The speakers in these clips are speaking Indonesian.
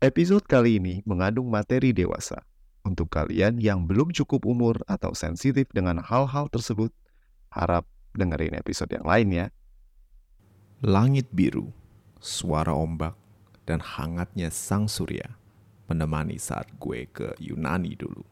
Episode kali ini mengandung materi dewasa. Untuk kalian yang belum cukup umur atau sensitif dengan hal-hal tersebut, harap dengerin episode yang lain ya. Langit biru, suara ombak, dan hangatnya sang surya menemani saat gue ke Yunani dulu.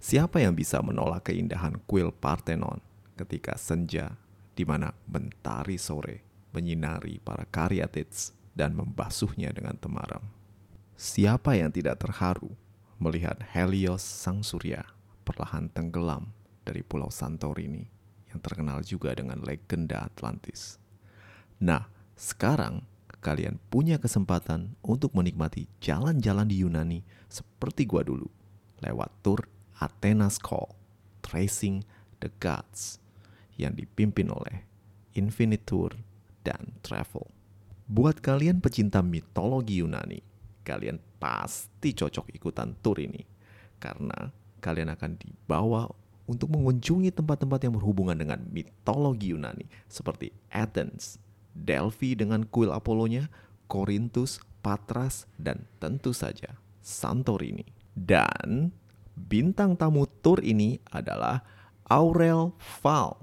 Siapa yang bisa menolak keindahan kuil Parthenon ketika senja di mana mentari sore menyinari para karyatids dan membasuhnya dengan temaram? Siapa yang tidak terharu melihat Helios sang surya perlahan tenggelam dari pulau Santorini yang terkenal juga dengan legenda Atlantis? Nah, sekarang kalian punya kesempatan untuk menikmati jalan-jalan di Yunani seperti gua dulu lewat tur Athena's Call, Tracing the Gods yang dipimpin oleh Infinite Tour dan Travel. Buat kalian pecinta mitologi Yunani, kalian pasti cocok ikutan tur ini karena kalian akan dibawa untuk mengunjungi tempat-tempat yang berhubungan dengan mitologi Yunani seperti Athens, Delphi dengan kuil Apollonya, Korintus, Patras, dan tentu saja Santorini. Dan Bintang tamu tour ini adalah Aurel Val.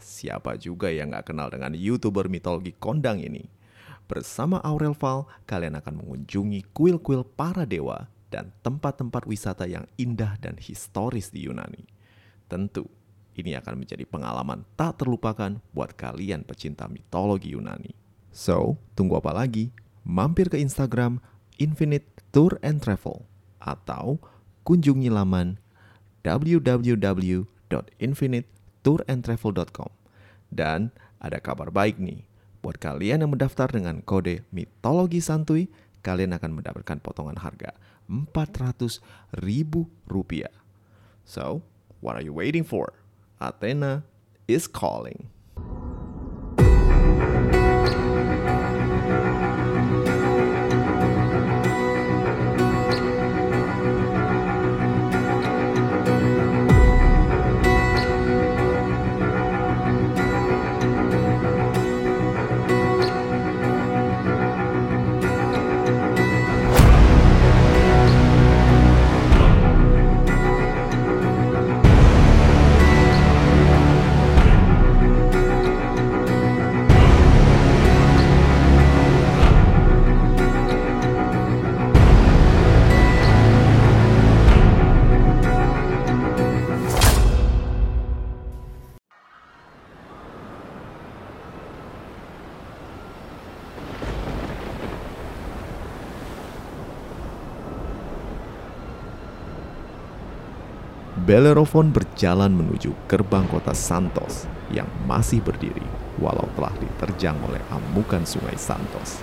Siapa juga yang gak kenal dengan YouTuber mitologi kondang ini? Bersama Aurel Val, kalian akan mengunjungi kuil-kuil para dewa dan tempat-tempat wisata yang indah dan historis di Yunani. Tentu, ini akan menjadi pengalaman tak terlupakan buat kalian pecinta mitologi Yunani. So, tunggu apa lagi? Mampir ke Instagram Infinite Tour and Travel atau kunjungi laman www.infinitetourandtravel.com. Dan ada kabar baik nih, buat kalian yang mendaftar dengan kode mitologi santuy, kalian akan mendapatkan potongan harga 400 ribu rupiah. So, what are you waiting for? Athena is calling. Bellerophon berjalan menuju gerbang kota Santos yang masih berdiri walau telah diterjang oleh amukan sungai Santos.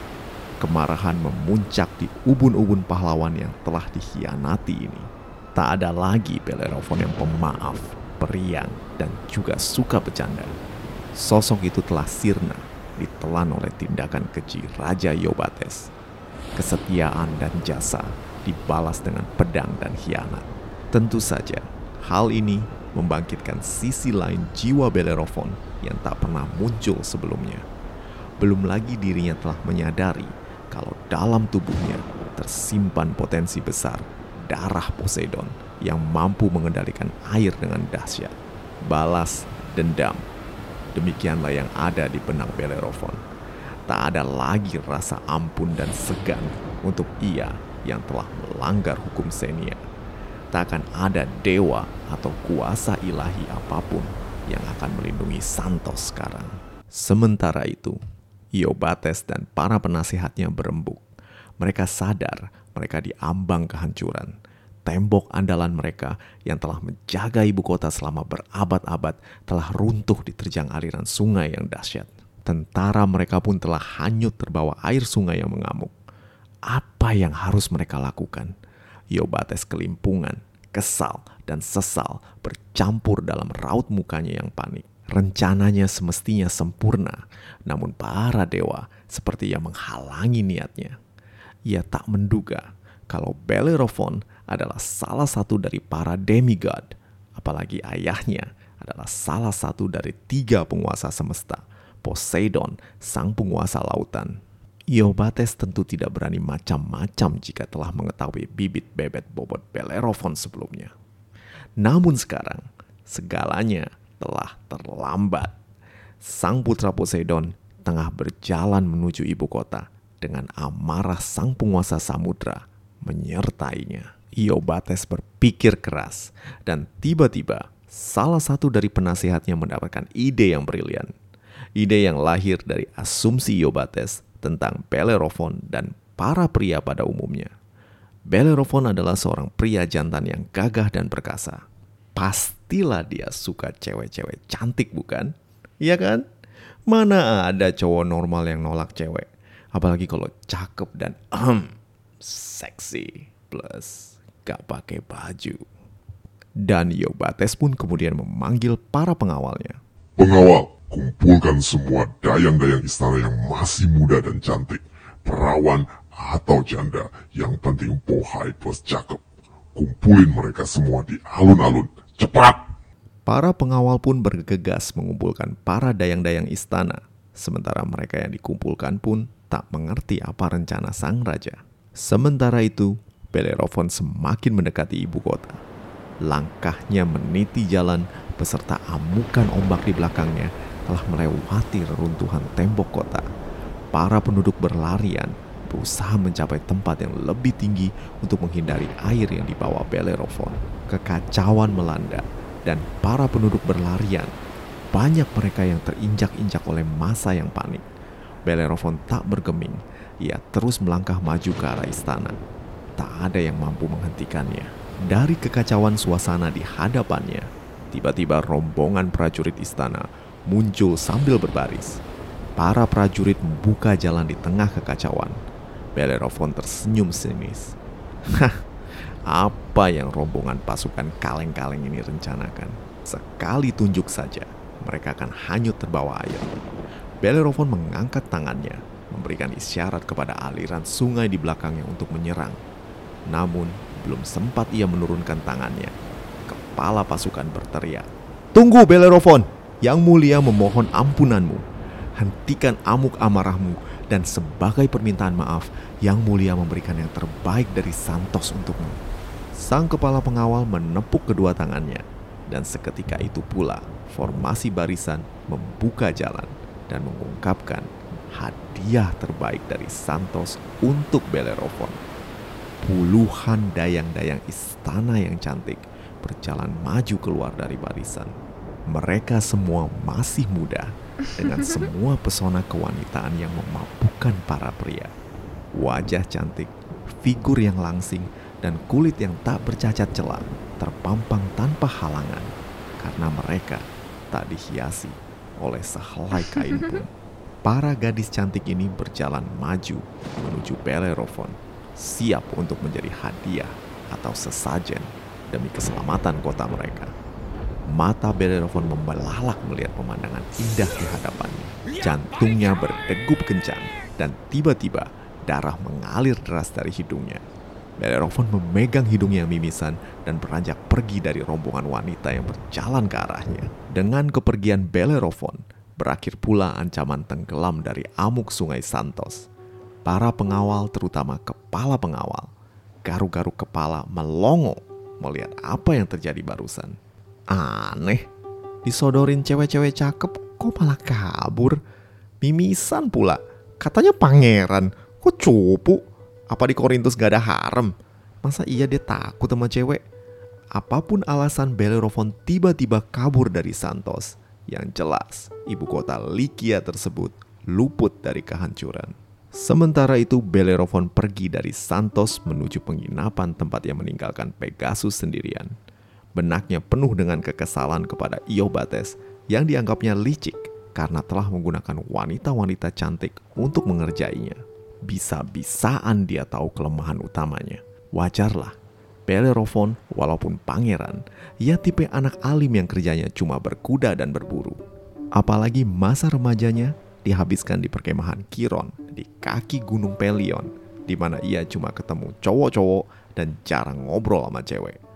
Kemarahan memuncak di ubun-ubun pahlawan yang telah dikhianati ini. Tak ada lagi Bellerophon yang pemaaf, periang, dan juga suka bercanda. Sosok itu telah sirna, ditelan oleh tindakan keji Raja Yobates. Kesetiaan dan jasa dibalas dengan pedang dan khianat. Tentu saja, Hal ini membangkitkan sisi lain jiwa Bellerophon yang tak pernah muncul sebelumnya. Belum lagi dirinya telah menyadari kalau dalam tubuhnya tersimpan potensi besar darah Poseidon yang mampu mengendalikan air dengan dahsyat. Balas dendam. Demikianlah yang ada di benak Bellerophon. Tak ada lagi rasa ampun dan segan untuk ia yang telah melanggar hukum Senia tak akan ada dewa atau kuasa ilahi apa pun yang akan melindungi Santos sekarang. Sementara itu, Iobates dan para penasihatnya berembuk. Mereka sadar mereka diambang kehancuran. Tembok andalan mereka yang telah menjaga ibu kota selama berabad-abad telah runtuh diterjang aliran sungai yang dahsyat. Tentara mereka pun telah hanyut terbawa air sungai yang mengamuk. Apa yang harus mereka lakukan? Iobates kelimpungan, kesal, dan sesal bercampur dalam raut mukanya yang panik. Rencananya semestinya sempurna, namun para dewa seperti yang menghalangi niatnya. Ia tak menduga kalau Bellerophon adalah salah satu dari para demigod, apalagi ayahnya adalah salah satu dari tiga penguasa semesta, Poseidon, sang penguasa lautan. Iobates tentu tidak berani macam-macam jika telah mengetahui bibit bebet bobot Bellerophon sebelumnya. Namun sekarang, segalanya telah terlambat. Sang putra Poseidon tengah berjalan menuju ibu kota dengan amarah sang penguasa samudra menyertainya. Iobates berpikir keras dan tiba-tiba salah satu dari penasihatnya mendapatkan ide yang brilian. Ide yang lahir dari asumsi Iobates tentang Bellerophon dan para pria pada umumnya. Bellerophon adalah seorang pria jantan yang gagah dan perkasa. Pastilah dia suka cewek-cewek cantik bukan? Iya kan? Mana ada cowok normal yang nolak cewek? Apalagi kalau cakep dan um, seksi plus gak pakai baju. Dan Yobates pun kemudian memanggil para pengawalnya. Pengawal, Kumpulkan semua dayang-dayang istana yang masih muda dan cantik, perawan atau janda, yang penting pohai plus cakep. Kumpulin mereka semua di alun-alun, cepat! Para pengawal pun bergegas mengumpulkan para dayang-dayang istana, sementara mereka yang dikumpulkan pun tak mengerti apa rencana sang raja. Sementara itu, Bellerophon semakin mendekati ibu kota. Langkahnya meniti jalan beserta amukan ombak di belakangnya telah melewati reruntuhan tembok kota. Para penduduk berlarian berusaha mencapai tempat yang lebih tinggi untuk menghindari air yang dibawa Bellerophon. Kekacauan melanda dan para penduduk berlarian. Banyak mereka yang terinjak-injak oleh masa yang panik. Bellerophon tak bergeming. Ia terus melangkah maju ke arah istana. Tak ada yang mampu menghentikannya. Dari kekacauan suasana di hadapannya, tiba-tiba rombongan prajurit istana muncul sambil berbaris. Para prajurit membuka jalan di tengah kekacauan. Bellerophon tersenyum sinis. Hah, apa yang rombongan pasukan kaleng-kaleng ini rencanakan? Sekali tunjuk saja, mereka akan hanyut terbawa air. Bellerophon mengangkat tangannya, memberikan isyarat kepada aliran sungai di belakangnya untuk menyerang. Namun, belum sempat ia menurunkan tangannya. Kepala pasukan berteriak, Tunggu Bellerophon! Yang mulia memohon ampunanmu. Hentikan amuk amarahmu dan sebagai permintaan maaf, Yang mulia memberikan yang terbaik dari Santos untukmu. Sang kepala pengawal menepuk kedua tangannya dan seketika itu pula formasi barisan membuka jalan dan mengungkapkan hadiah terbaik dari Santos untuk Bellerophon. Puluhan dayang-dayang istana yang cantik berjalan maju keluar dari barisan mereka semua masih muda dengan semua pesona kewanitaan yang memabukkan para pria. Wajah cantik, figur yang langsing, dan kulit yang tak bercacat celah terpampang tanpa halangan karena mereka tak dihiasi oleh sehelai kain pun. Para gadis cantik ini berjalan maju menuju Bellerophon, siap untuk menjadi hadiah atau sesajen demi keselamatan kota mereka. Mata Bellerophon membelalak melihat pemandangan indah di hadapannya. Jantungnya berdegup kencang dan tiba-tiba darah mengalir deras dari hidungnya. Bellerophon memegang hidungnya mimisan dan beranjak pergi dari rombongan wanita yang berjalan ke arahnya. Dengan kepergian Bellerophon, berakhir pula ancaman tenggelam dari amuk sungai Santos. Para pengawal, terutama kepala pengawal, garu-garu kepala melongo melihat apa yang terjadi barusan. Aneh, disodorin cewek-cewek cakep kok malah kabur. Mimisan pula, katanya pangeran, kok cupu? Apa di Korintus gak ada harem? Masa iya dia takut sama cewek? Apa pun alasan Bellerophon tiba-tiba kabur dari Santos, yang jelas ibu kota Likia tersebut luput dari kehancuran. Sementara itu Bellerophon pergi dari Santos menuju penginapan tempat yang meninggalkan Pegasus sendirian. Benaknya penuh dengan kekesalan kepada Iobates yang dianggapnya licik karena telah menggunakan wanita-wanita cantik untuk mengerjainya. Bisa-bisaan dia tahu kelemahan utamanya. Wajarlah, Bellerophon walaupun pangeran, ia tipe anak alim yang kerjanya cuma berkuda dan berburu. Apalagi masa remajanya dihabiskan di perkemahan Kiron di kaki Gunung Pelion, di mana ia cuma ketemu cowok-cowok dan jarang ngobrol sama cewek.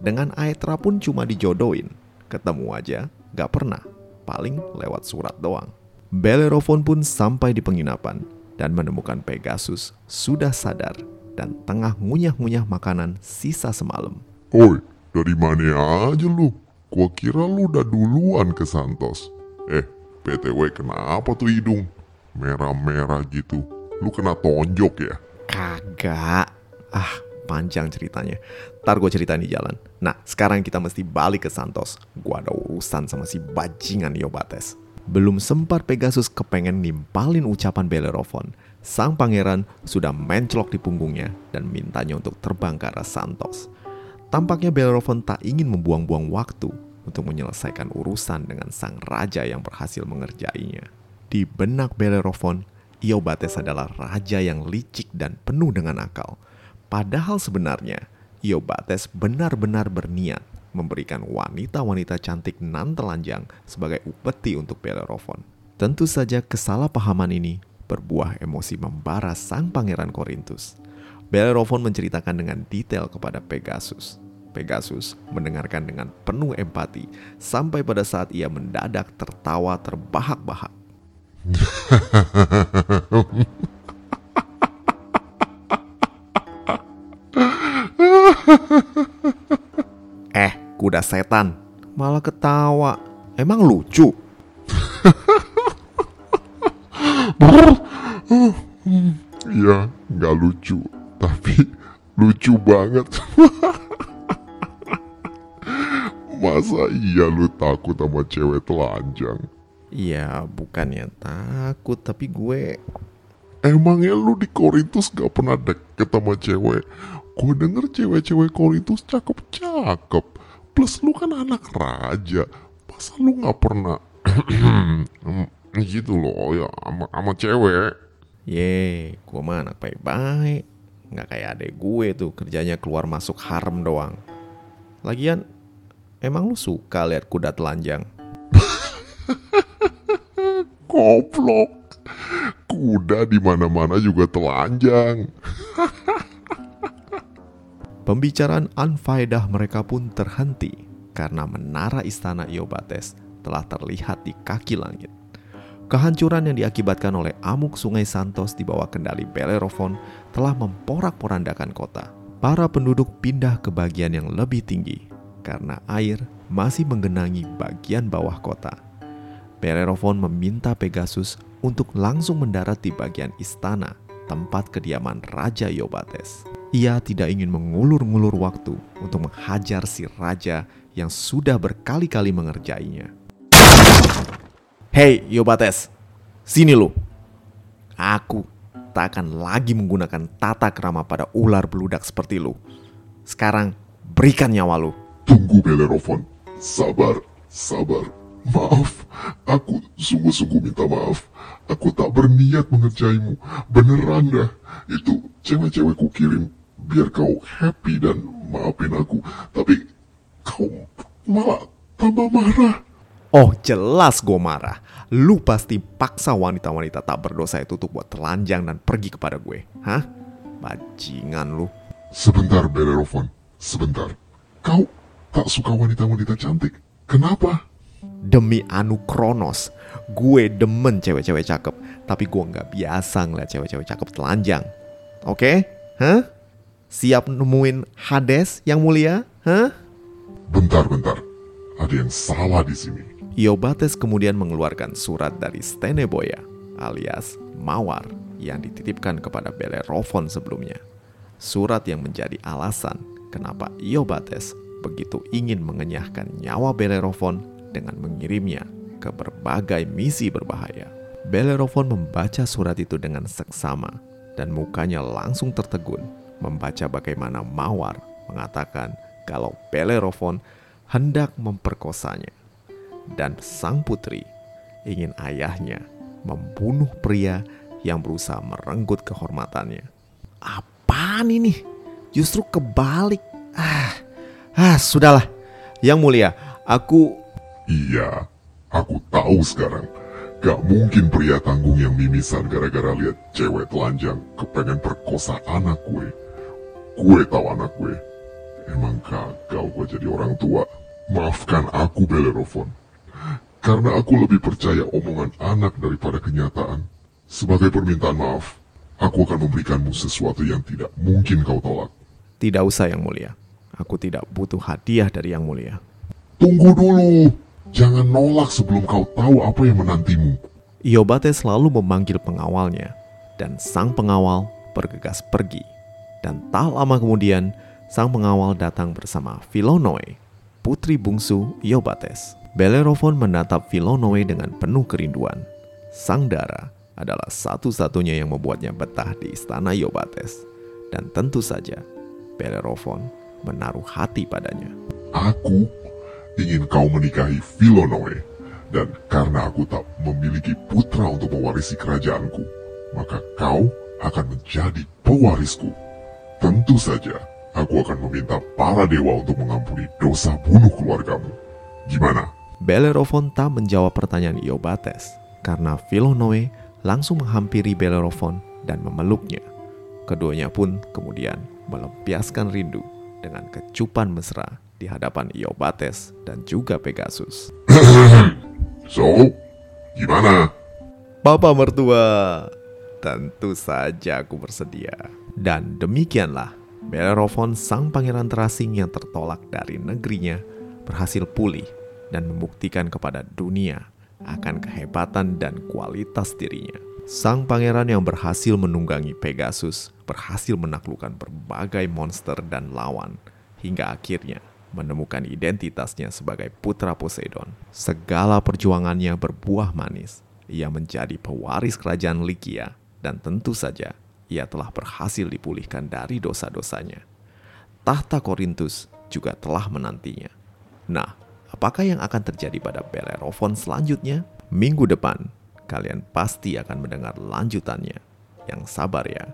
Dengan Aetra pun cuma dijodohin. Ketemu aja, gak pernah. Paling lewat surat doang. Bellerophon pun sampai di penginapan dan menemukan Pegasus sudah sadar dan tengah ngunyah-ngunyah makanan sisa semalam. Oi, dari mana aja lu? Gua kira lu udah duluan ke Santos. Eh, PTW kenapa tuh hidung? Merah-merah gitu. Lu kena tonjok ya? Kagak. Ah, panjang ceritanya. Ntar gue ceritain di jalan. Nah, sekarang kita mesti balik ke Santos. Gua ada urusan sama si bajingan Yobates. Belum sempat Pegasus kepengen nimpalin ucapan Bellerophon, sang pangeran sudah menclok di punggungnya dan mintanya untuk terbang ke arah Santos. Tampaknya Bellerophon tak ingin membuang-buang waktu untuk menyelesaikan urusan dengan sang raja yang berhasil mengerjainya. Di benak Bellerophon, Iobates adalah raja yang licik dan penuh dengan akal. Padahal sebenarnya, Iobates benar-benar berniat memberikan wanita-wanita cantik nan telanjang sebagai upeti untuk Bellerophon. Tentu saja kesalahpahaman ini berbuah emosi membara sang pangeran Korintus. Bellerophon menceritakan dengan detail kepada Pegasus. Pegasus mendengarkan dengan penuh empati sampai pada saat ia mendadak tertawa terbahak-bahak. eh, kuda setan, malah ketawa. Emang lucu? Iya, nggak lucu. Tapi lucu banget. Masa iya lu takut sama cewek telanjang? Ya, bukannya takut, tapi gue Emangnya lu di Korintus gak pernah deket sama cewek? Gue denger cewek-cewek Korintus cakep-cakep. Plus lu kan anak raja. Masa lu gak pernah gitu loh ya sama, sama cewek? Ye, gue mah anak baik-baik. Nggak kayak adek gue tuh kerjanya keluar masuk harem doang. Lagian, emang lu suka lihat kuda telanjang? Goblok. Kuda di mana-mana juga telanjang. Pembicaraan anfaedah mereka pun terhenti karena menara istana Iobates telah terlihat di kaki langit. Kehancuran yang diakibatkan oleh amuk sungai Santos di bawah kendali Bellerophon telah memporak-porandakan kota. Para penduduk pindah ke bagian yang lebih tinggi karena air masih menggenangi bagian bawah kota. Bellerophon meminta Pegasus untuk langsung mendarat di bagian istana, tempat kediaman Raja Iobates. Ia tidak ingin mengulur-ngulur waktu untuk menghajar si raja yang sudah berkali-kali mengerjainya. Hei Iobates, sini lu. Aku tak akan lagi menggunakan tata kerama pada ular beludak seperti lu. Sekarang berikan nyawa lu. Tunggu Bellerophon. Sabar, sabar. Maaf, aku sungguh-sungguh minta maaf. Aku tak berniat mengerjaimu. Beneran dah. Itu cewek-cewek ku kirim biar kau happy dan maafin aku. Tapi kau malah tambah marah. Oh jelas gue marah. Lu pasti paksa wanita-wanita tak berdosa itu untuk buat telanjang dan pergi kepada gue. Hah? Bajingan lu. Sebentar Bellerophon, sebentar. Kau tak suka wanita-wanita cantik. Kenapa? Demi Anu Kronos, gue demen cewek-cewek cakep. Tapi gue nggak biasa ngeliat cewek-cewek cakep telanjang. Oke? Hah? Siap nemuin Hades yang mulia? Hah? Bentar, bentar. Ada yang salah di sini. Iobates kemudian mengeluarkan surat dari Steneboya alias Mawar yang dititipkan kepada Bellerophon sebelumnya. Surat yang menjadi alasan kenapa Iobates begitu ingin mengenyahkan nyawa Bellerophon dengan mengirimnya ke berbagai misi berbahaya. Bellerophon membaca surat itu dengan seksama dan mukanya langsung tertegun membaca bagaimana Mawar mengatakan kalau Bellerophon hendak memperkosanya dan sang putri ingin ayahnya membunuh pria yang berusaha merenggut kehormatannya. Apaan ini? Justru kebalik. Ah, ah sudahlah. Yang mulia, aku Iya, aku tahu sekarang. Gak mungkin pria tanggung yang mimisan gara-gara lihat cewek telanjang kepengen perkosa anak gue. Gue tahu anak gue. Emang gagal gue jadi orang tua. Maafkan aku Bellerophon. Karena aku lebih percaya omongan anak daripada kenyataan. Sebagai permintaan maaf, aku akan memberikanmu sesuatu yang tidak mungkin kau tolak. Tidak usah yang mulia. Aku tidak butuh hadiah dari yang mulia. Tunggu dulu. Jangan nolak sebelum kau tahu apa yang menantimu. Iobate selalu memanggil pengawalnya, dan sang pengawal bergegas pergi. Dan tak lama kemudian, sang pengawal datang bersama Filonoe, putri bungsu Iobates. Bellerophon menatap Filonoe dengan penuh kerinduan. Sang Dara adalah satu-satunya yang membuatnya betah di istana Iobates. Dan tentu saja, Bellerophon menaruh hati padanya. Aku ingin kau menikahi Filonoe. Dan karena aku tak memiliki putra untuk mewarisi kerajaanku, maka kau akan menjadi pewarisku. Tentu saja, aku akan meminta para dewa untuk mengampuni dosa bunuh keluargamu. Gimana? Bellerophon tak menjawab pertanyaan Iobates karena Filonoe langsung menghampiri Bellerophon dan memeluknya. Keduanya pun kemudian melampiaskan rindu dengan kecupan mesra di hadapan Iobates dan juga Pegasus. So, gimana? Papa mertua, tentu saja aku bersedia. Dan demikianlah, Bellerophon sang pangeran terasing yang tertolak dari negerinya berhasil pulih dan membuktikan kepada dunia akan kehebatan dan kualitas dirinya. Sang pangeran yang berhasil menunggangi Pegasus berhasil menaklukkan berbagai monster dan lawan hingga akhirnya menemukan identitasnya sebagai putra Poseidon. Segala perjuangannya berbuah manis. Ia menjadi pewaris kerajaan Likia dan tentu saja ia telah berhasil dipulihkan dari dosa-dosanya. Tahta Korintus juga telah menantinya. Nah, apakah yang akan terjadi pada Bellerophon selanjutnya? Minggu depan, kalian pasti akan mendengar lanjutannya. Yang sabar ya.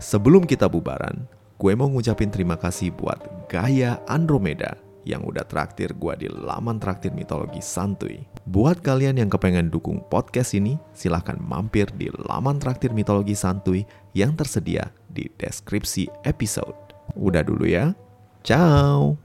Sebelum kita bubaran, gue mau ngucapin terima kasih buat Gaya Andromeda yang udah traktir gue di laman traktir mitologi santuy. Buat kalian yang kepengen dukung podcast ini, silahkan mampir di laman traktir mitologi santuy yang tersedia di deskripsi episode. Udah dulu ya, ciao!